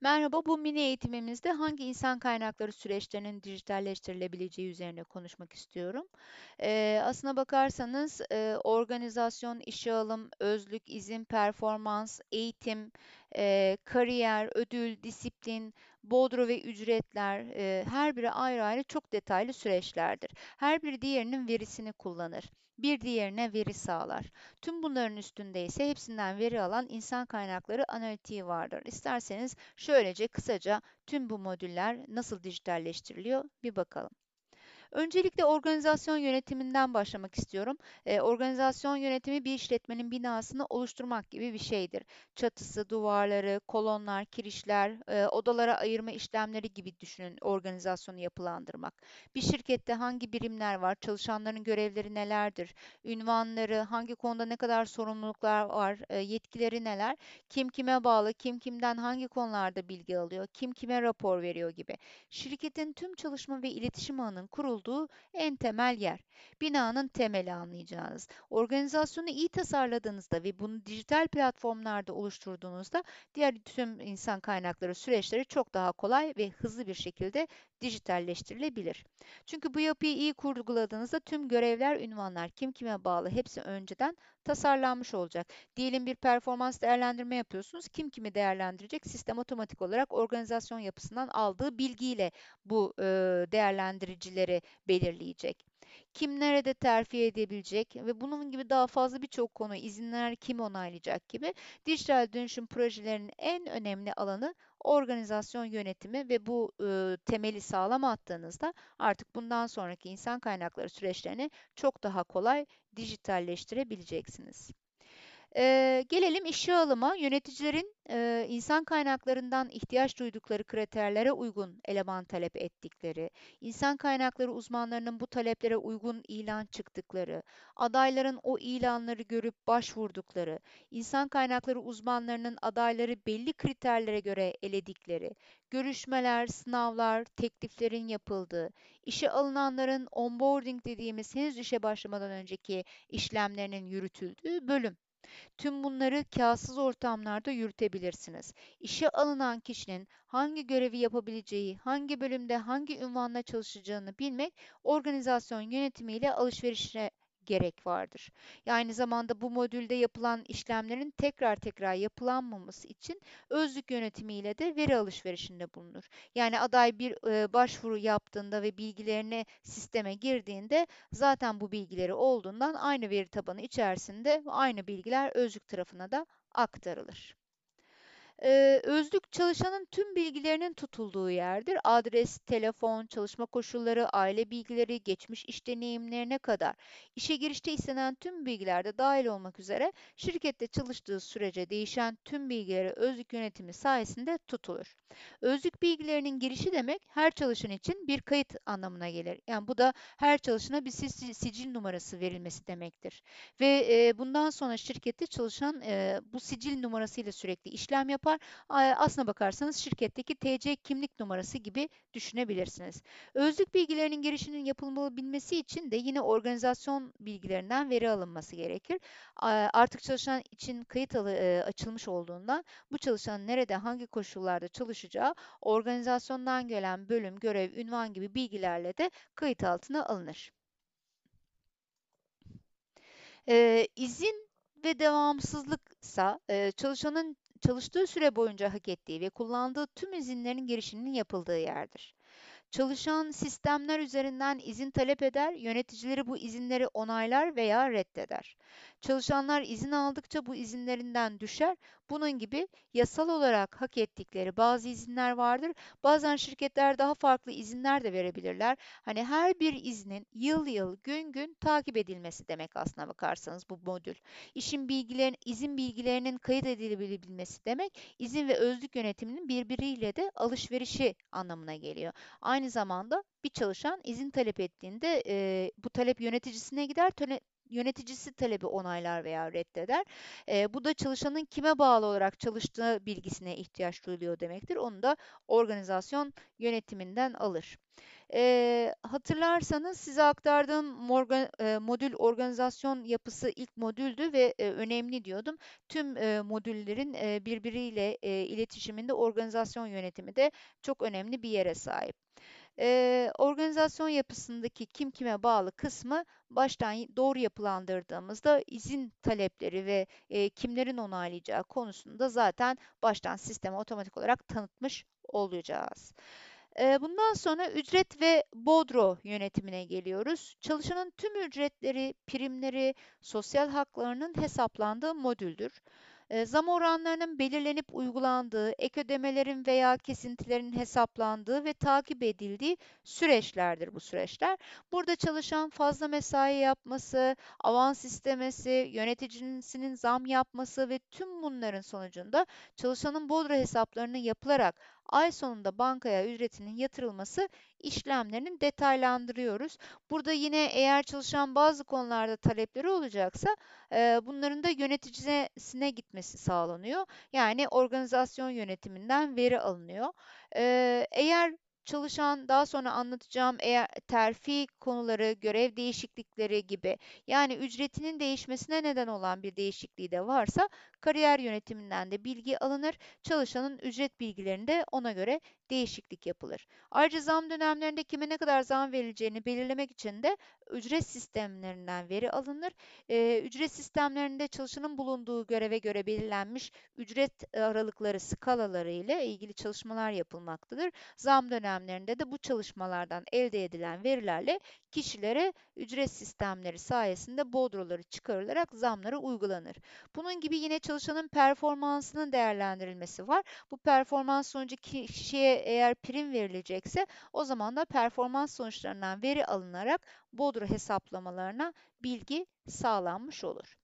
Merhaba, bu mini eğitimimizde hangi insan kaynakları süreçlerinin dijitalleştirilebileceği üzerine konuşmak istiyorum. Eee, aslına bakarsanız eee, organizasyon, işe alım, özlük, izin, performans, eğitim, eee, kariyer, ödül, disiplin, bodro ve ücretler eee, her biri ayrı ayrı çok detaylı süreçlerdir. Her biri diğerinin verisini kullanır. Bir diğerine veri sağlar. Tüm bunların üstünde ise hepsinden veri alan insan kaynakları analitiği vardır. İsterseniz şöylece kısaca tüm bu modüller nasıl dijitalleştiriliyor bir bakalım. Öncelikle organizasyon yönetiminden başlamak istiyorum. Eee, organizasyon yönetimi bir işletmenin binasını oluşturmak gibi bir şeydir. Çatısı, duvarları, kolonlar, kirişler, eee, odalara ayırma işlemleri gibi düşünün organizasyonu yapılandırmak. Bir şirkette hangi birimler var, çalışanların görevleri nelerdir, ünvanları, hangi konuda ne kadar sorumluluklar var, eee, yetkileri neler, kim kime bağlı, kim kimden hangi konularda bilgi alıyor, kim kime rapor veriyor gibi. Şirketin tüm çalışma ve iletişim ağının kurulduğu en temel yer. Binanın temeli anlayacağınız. Organizasyonu iyi tasarladığınızda ve bunu dijital platformlarda oluşturduğunuzda diğer tüm insan kaynakları süreçleri çok daha kolay ve hızlı bir şekilde dijitalleştirilebilir. Çünkü bu yapıyı iyi kurguladığınızda tüm görevler, ünvanlar, kim kime bağlı hepsi önceden tasarlanmış olacak. Diyelim bir performans değerlendirme yapıyorsunuz. Kim kimi değerlendirecek? Sistem otomatik olarak organizasyon yapısından aldığı bilgiyle bu e, değerlendiricileri belirleyecek. Kim nerede terfi edebilecek ve bunun gibi daha fazla birçok konu, izinler kim onaylayacak gibi dijital dönüşüm projelerinin en önemli alanı organizasyon yönetimi ve bu e, temeli sağlam attığınızda artık bundan sonraki insan kaynakları süreçlerini çok daha kolay dijitalleştirebileceksiniz. Eee, gelelim işe alıma. Yöneticilerin eee, insan kaynaklarından ihtiyaç duydukları kriterlere uygun eleman talep ettikleri, insan kaynakları uzmanlarının bu taleplere uygun ilan çıktıkları, adayların o ilanları görüp başvurdukları, insan kaynakları uzmanlarının adayları belli kriterlere göre eledikleri, görüşmeler, sınavlar, tekliflerin yapıldığı, işe alınanların onboarding dediğimiz henüz işe başlamadan önceki işlemlerinin yürütüldüğü bölüm. Tüm bunları kâsız ortamlarda yürütebilirsiniz. İşe alınan kişinin hangi görevi yapabileceği, hangi bölümde hangi ünvanla çalışacağını bilmek organizasyon yönetimiyle alışverişe gerek vardır. Aynı zamanda bu modülde yapılan işlemlerin tekrar tekrar yapılanmaması için özlük yönetimiyle de veri alışverişinde bulunur. Yani aday bir e, başvuru yaptığında ve bilgilerini sisteme girdiğinde zaten bu bilgileri olduğundan aynı veri tabanı içerisinde aynı bilgiler özlük tarafına da aktarılır. Eee, özlük çalışanın tüm bilgilerinin tutulduğu yerdir. Adres, telefon, çalışma koşulları, aile bilgileri, geçmiş iş deneyimlerine kadar işe girişte istenen tüm bilgiler de dahil olmak üzere şirkette çalıştığı sürece değişen tüm bilgileri özlük yönetimi sayesinde tutulur. Özlük bilgilerinin girişi demek her çalışan için bir kayıt anlamına gelir. Yani bu da her çalışana bir sicil numarası verilmesi demektir. Ve e, bundan sonra şirkette çalışan e, bu sicil numarasıyla sürekli işlem yapar yapar. Aslına bakarsanız şirketteki TC kimlik numarası gibi düşünebilirsiniz. Özlük bilgilerinin girişinin yapılabilmesi için de yine organizasyon bilgilerinden veri alınması gerekir. Artık çalışan için kayıt e, açılmış olduğundan bu çalışanın nerede hangi koşullarda çalışacağı organizasyondan gelen bölüm, görev, ünvan gibi bilgilerle de kayıt altına alınır. Ee, izin ve devamsızlıksa e, çalışanın çalıştığı süre boyunca hak ettiği ve kullandığı tüm izinlerin girişinin yapıldığı yerdir. Çalışan sistemler üzerinden izin talep eder, yöneticileri bu izinleri onaylar veya reddeder. Çalışanlar izin aldıkça bu izinlerinden düşer. Bunun gibi yasal olarak hak ettikleri bazı izinler vardır. Bazen şirketler daha farklı izinler de verebilirler. Hani her bir iznin yıl yıl, gün gün takip edilmesi demek aslına bakarsanız bu modül. İşin bilgilerin, izin bilgilerinin kayıt edilebilmesi demek, izin ve özlük yönetiminin birbiriyle de alışverişi anlamına geliyor. Aynı zamanda bir çalışan izin talep ettiğinde e, bu talep yöneticisine gider. Yöneticisi talebi onaylar veya reddeder. E, bu da çalışanın kime bağlı olarak çalıştığı bilgisine ihtiyaç duyuluyor demektir. Onu da organizasyon yönetiminden alır. E, hatırlarsanız size aktardığım morgan, e, modül organizasyon yapısı ilk modüldü ve e, önemli diyordum. Tüm e, modüllerin e, birbiriyle e, iletişiminde organizasyon yönetimi de çok önemli bir yere sahip. Ee, organizasyon yapısındaki kim kime bağlı kısmı baştan doğru yapılandırdığımızda izin talepleri ve e, kimlerin onaylayacağı konusunda zaten baştan sisteme otomatik olarak tanıtmış olacağız. Bundan sonra ücret ve bodro yönetimine geliyoruz. Çalışanın tüm ücretleri, primleri, sosyal haklarının hesaplandığı modüldür. Zam oranlarının belirlenip uygulandığı, ek ödemelerin veya kesintilerin hesaplandığı ve takip edildiği süreçlerdir bu süreçler. Burada çalışan fazla mesai yapması, avans istemesi, yöneticisinin zam yapması ve tüm bunların sonucunda çalışanın bodro hesaplarının yapılarak ay sonunda bankaya ücretinin yatırılması işlemlerini detaylandırıyoruz. Burada yine eğer çalışan bazı konularda talepleri olacaksa e, bunların da yöneticisine gitmesi sağlanıyor. Yani organizasyon yönetiminden veri alınıyor. E, eğer çalışan daha sonra anlatacağım eğer terfi konuları, görev değişiklikleri gibi yani ücretinin değişmesine neden olan bir değişikliği de varsa kariyer yönetiminden de bilgi alınır. Çalışanın ücret bilgilerinde ona göre değişiklik yapılır. Ayrıca zam dönemlerinde kime ne kadar zam verileceğini belirlemek için de ücret sistemlerinden veri alınır. Ee, ücret sistemlerinde çalışanın bulunduğu göreve göre belirlenmiş ücret aralıkları skalaları ile ilgili çalışmalar yapılmaktadır. Zam dönemlerinde de bu çalışmalardan elde edilen verilerle kişilere ücret sistemleri sayesinde bodroları çıkarılarak zamları uygulanır. Bunun gibi yine çalışanın performansının değerlendirilmesi var. Bu performans sonucu kişiye eğer prim verilecekse o zaman da performans sonuçlarından veri alınarak bodro hesaplamalarına bilgi sağlanmış olur.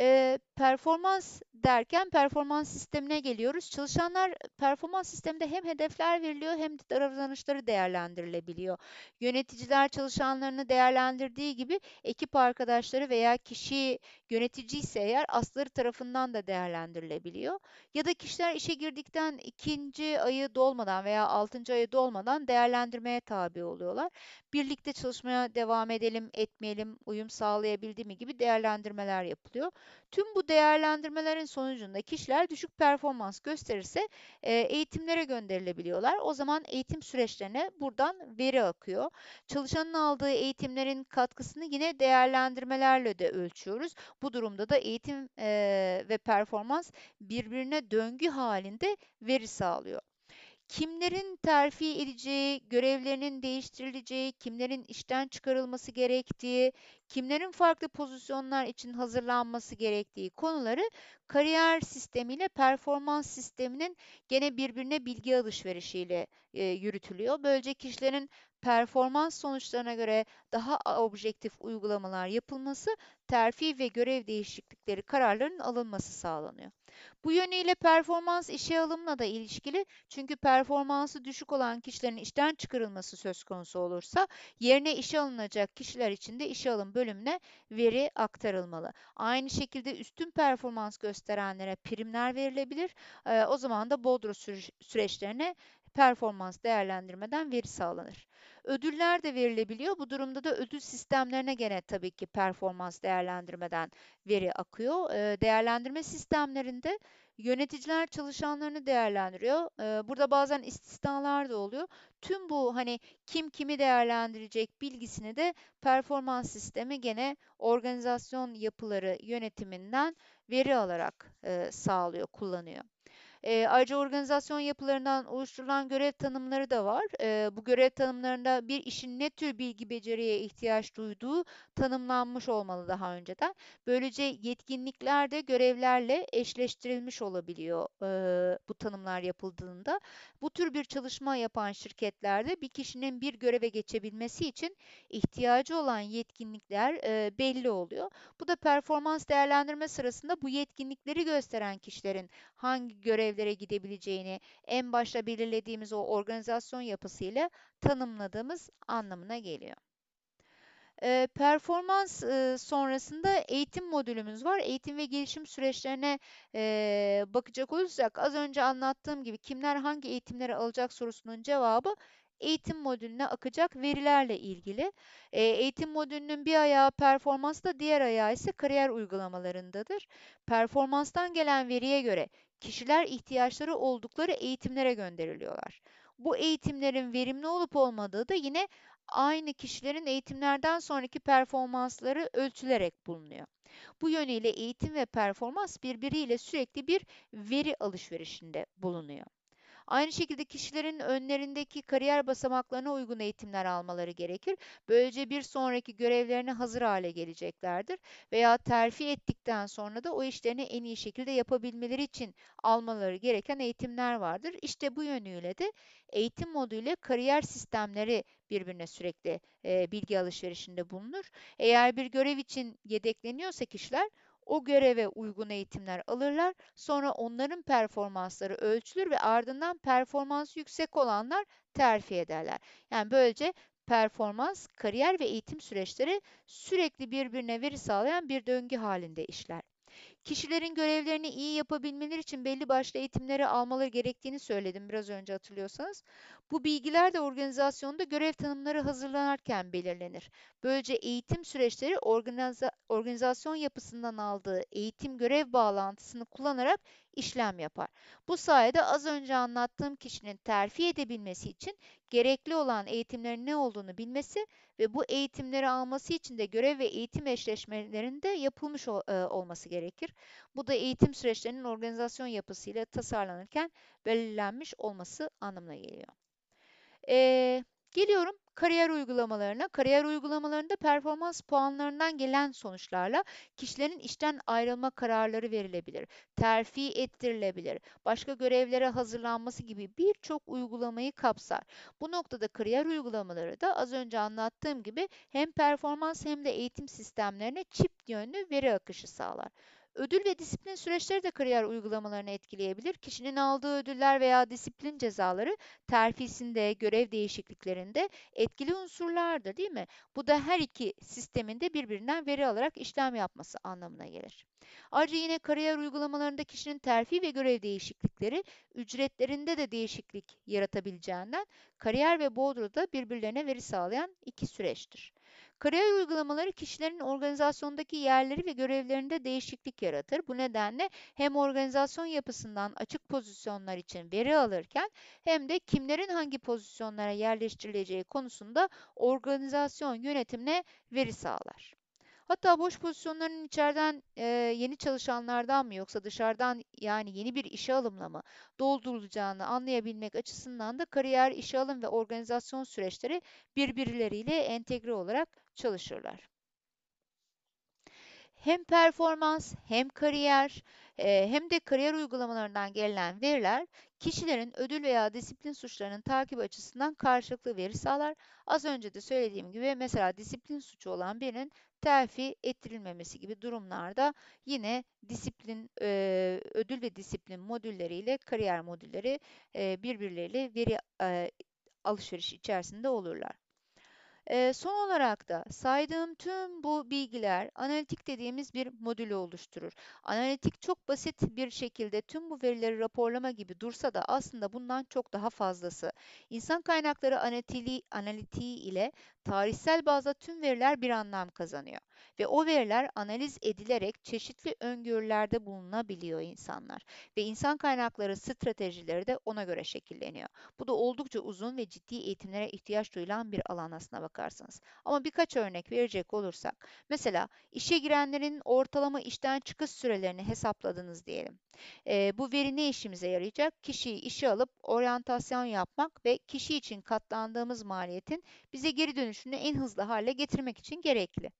E, performans derken performans sistemine geliyoruz. Çalışanlar performans sisteminde hem hedefler veriliyor hem de davranışları değerlendirilebiliyor. Yöneticiler çalışanlarını değerlendirdiği gibi ekip arkadaşları veya kişi yönetici ise eğer asları tarafından da değerlendirilebiliyor. Ya da kişiler işe girdikten ikinci ayı dolmadan veya altıncı ayı dolmadan değerlendirmeye tabi oluyorlar. Birlikte çalışmaya devam edelim, etmeyelim, uyum sağlayabildi mi gibi değerlendirmeler yapılıyor. Tüm bu değerlendirmelerin sonucunda kişiler düşük performans gösterirse e, eğitimlere gönderilebiliyorlar. O zaman eğitim süreçlerine buradan veri akıyor. Çalışanın aldığı eğitimlerin katkısını yine değerlendirmelerle de ölçüyoruz. Bu durumda da eğitim e, ve performans birbirine döngü halinde veri sağlıyor kimlerin terfi edeceği, görevlerinin değiştirileceği, kimlerin işten çıkarılması gerektiği, kimlerin farklı pozisyonlar için hazırlanması gerektiği konuları kariyer sistemiyle performans sisteminin gene birbirine bilgi alışverişiyle e, yürütülüyor. Böylece kişilerin performans sonuçlarına göre daha objektif uygulamalar yapılması, terfi ve görev değişiklikleri kararlarının alınması sağlanıyor. Bu yönüyle performans işe alımla da ilişkili. Çünkü performansı düşük olan kişilerin işten çıkarılması söz konusu olursa yerine işe alınacak kişiler için de işe alım bölümüne veri aktarılmalı. Aynı şekilde üstün performans gösterenlere primler verilebilir. Ee, o zaman da bodro süreçlerine performans değerlendirmeden veri sağlanır. Ödüller de verilebiliyor. Bu durumda da ödül sistemlerine gene tabii ki performans değerlendirmeden veri akıyor. Değerlendirme sistemlerinde yöneticiler çalışanlarını değerlendiriyor. Burada bazen istisnalar da oluyor. Tüm bu hani kim kimi değerlendirecek bilgisini de performans sistemi gene organizasyon yapıları yönetiminden veri alarak sağlıyor, kullanıyor. E, ayrıca organizasyon yapılarından oluşturulan görev tanımları da var. E, bu görev tanımlarında bir işin ne tür bilgi beceriye ihtiyaç duyduğu tanımlanmış olmalı daha önceden. Böylece yetkinlikler de görevlerle eşleştirilmiş olabiliyor e, bu tanımlar yapıldığında. Bu tür bir çalışma yapan şirketlerde bir kişinin bir göreve geçebilmesi için ihtiyacı olan yetkinlikler e, belli oluyor. Bu da performans değerlendirme sırasında bu yetkinlikleri gösteren kişilerin hangi görevlere gidebileceğini en başta belirlediğimiz o organizasyon yapısıyla tanımladığımız anlamına geliyor. Eee, performans, ııı, sonrasında eğitim modülümüz var. Eğitim ve gelişim süreçlerine, eee, bakacak olursak az önce anlattığım gibi kimler hangi eğitimleri alacak sorusunun cevabı eğitim modülüne akacak verilerle ilgili. Eee, eğitim modülünün bir ayağı performansta, diğer ayağı ise kariyer uygulamalarındadır. Performanstan gelen veriye göre kişiler ihtiyaçları oldukları eğitimlere gönderiliyorlar. Bu eğitimlerin verimli olup olmadığı da yine aynı kişilerin eğitimlerden sonraki performansları ölçülerek bulunuyor. Bu yönüyle eğitim ve performans birbiriyle sürekli bir veri alışverişinde bulunuyor. Aynı şekilde kişilerin önlerindeki kariyer basamaklarına uygun eğitimler almaları gerekir. Böylece bir sonraki görevlerine hazır hale geleceklerdir veya terfi ettikten sonra da o işlerini en iyi şekilde yapabilmeleri için almaları gereken eğitimler vardır. İşte bu yönüyle de eğitim moduyla kariyer sistemleri birbirine sürekli e, bilgi alışverişinde bulunur. Eğer bir görev için yedekleniyorsa kişiler o göreve uygun eğitimler alırlar. Sonra onların performansları ölçülür ve ardından performansı yüksek olanlar terfi ederler. Yani böylece performans, kariyer ve eğitim süreçleri sürekli birbirine veri sağlayan bir döngü halinde işler. Kişilerin görevlerini iyi yapabilmeleri için belli başlı eğitimleri almaları gerektiğini söyledim biraz önce hatırlıyorsanız. Bu bilgiler de organizasyonda görev tanımları hazırlanırken belirlenir. Böylece eğitim süreçleri organiza organizasyon yapısından aldığı eğitim görev bağlantısını kullanarak işlem yapar. Bu sayede az önce anlattığım kişinin terfi edebilmesi için gerekli olan eğitimlerin ne olduğunu bilmesi ve bu eğitimleri alması için de görev ve eğitim eşleşmelerinde yapılmış e, olması gerekir. Bu da eğitim süreçlerinin organizasyon yapısıyla tasarlanırken belirlenmiş olması anlamına geliyor. Ee, geliyorum kariyer uygulamalarına. Kariyer uygulamalarında performans puanlarından gelen sonuçlarla kişilerin işten ayrılma kararları verilebilir, terfi ettirilebilir, başka görevlere hazırlanması gibi birçok uygulamayı kapsar. Bu noktada kariyer uygulamaları da az önce anlattığım gibi hem performans hem de eğitim sistemlerine çift yönlü veri akışı sağlar. Ödül ve disiplin süreçleri de kariyer uygulamalarını etkileyebilir. Kişinin aldığı ödüller veya disiplin cezaları terfisinde, görev değişikliklerinde etkili unsurlardır değil mi? Bu da her iki sisteminde birbirinden veri alarak işlem yapması anlamına gelir. Ayrıca yine kariyer uygulamalarında kişinin terfi ve görev değişiklikleri ücretlerinde de değişiklik yaratabileceğinden kariyer ve da birbirlerine veri sağlayan iki süreçtir. Kariyer uygulamaları kişilerin organizasyondaki yerleri ve görevlerinde değişiklik yaratır. Bu nedenle hem organizasyon yapısından açık pozisyonlar için veri alırken hem de kimlerin hangi pozisyonlara yerleştirileceği konusunda organizasyon yönetimine veri sağlar. Hatta boş pozisyonların içeriden e, yeni çalışanlardan mı yoksa dışarıdan yani yeni bir işe alımla mı doldurulacağını anlayabilmek açısından da kariyer, işe alım ve organizasyon süreçleri birbirleriyle entegre olarak çalışırlar. Hem performans hem kariyer hem de kariyer uygulamalarından gelen veriler kişilerin ödül veya disiplin suçlarının takip açısından karşılıklı veri sağlar. Az önce de söylediğim gibi mesela disiplin suçu olan birinin terfi ettirilmemesi gibi durumlarda yine disiplin ödül ve disiplin modülleriyle kariyer modülleri birbirleriyle veri alışverişi içerisinde olurlar. Ee, son olarak da saydığım tüm bu bilgiler analitik dediğimiz bir modülü oluşturur. Analitik çok basit bir şekilde tüm bu verileri raporlama gibi dursa da aslında bundan çok daha fazlası. İnsan kaynakları analitiği, analitiği ile tarihsel bazda tüm veriler bir anlam kazanıyor ve o veriler analiz edilerek çeşitli öngörülerde bulunabiliyor insanlar ve insan kaynakları stratejileri de ona göre şekilleniyor. Bu da oldukça uzun ve ciddi eğitimlere ihtiyaç duyulan bir alan aslına bakarsanız. Ama birkaç örnek verecek olursak, mesela işe girenlerin ortalama işten çıkış sürelerini hesapladınız diyelim. E, bu veri ne işimize yarayacak? Kişiyi işe alıp oryantasyon yapmak ve kişi için katlandığımız maliyetin bize geri dönüşünü en hızlı hale getirmek için gerekli.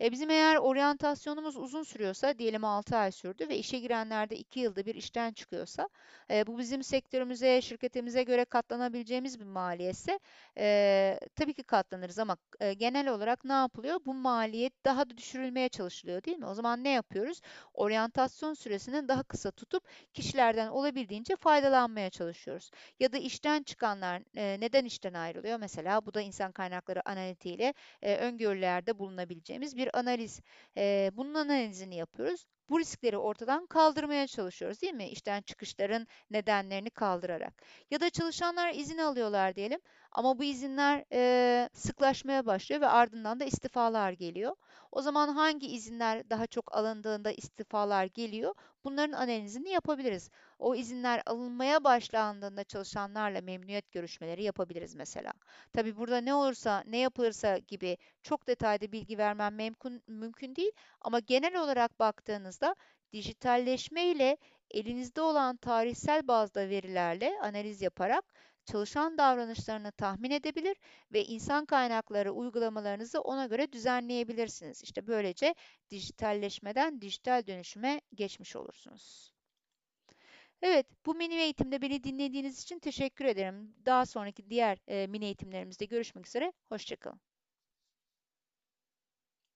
E, bizim eğer oryantasyonumuz uzun sürüyorsa, diyelim 6 ay sürdü ve işe girenler de 2 yılda bir işten çıkıyorsa, e, bu bizim sektörümüze, şirketimize göre katlanabileceğimiz bir maliyetse, e, tabii ki katlanırız ama e, genel olarak ne yapılıyor? Bu maliyet daha da düşürülmeye çalışılıyor, değil mi? O zaman ne yapıyoruz? Oryantasyon süresini daha kısa tutup kişilerden olabildiğince faydalanmaya çalışıyoruz. Ya da işten çıkanlar e, neden işten ayrılıyor? Mesela bu da insan kaynakları analitiğiyle e, öngörülerde bulunabileceğimiz bir analiz. E, bunun analizini yapıyoruz. Bu riskleri ortadan kaldırmaya çalışıyoruz, değil mi? İşten çıkışların nedenlerini kaldırarak. Ya da çalışanlar izin alıyorlar diyelim ama bu izinler e, sıklaşmaya başlıyor ve ardından da istifalar geliyor. O zaman hangi izinler daha çok alındığında istifalar geliyor? Bunların analizini yapabiliriz. O izinler alınmaya başlandığında çalışanlarla memnuniyet görüşmeleri yapabiliriz mesela. Tabii burada ne olursa, ne yapılırsa gibi çok detaylı bilgi vermem mümkün, mümkün değil ama genel olarak baktığınızda dijitalleşme ile elinizde olan tarihsel bazda verilerle analiz yaparak çalışan davranışlarını tahmin edebilir ve insan kaynakları uygulamalarınızı ona göre düzenleyebilirsiniz. İşte böylece dijitalleşmeden dijital dönüşüme geçmiş olursunuz. Evet, bu mini eğitimde beni dinlediğiniz için teşekkür ederim. Daha sonraki diğer e, mini eğitimlerimizde görüşmek üzere. Hoşçakalın.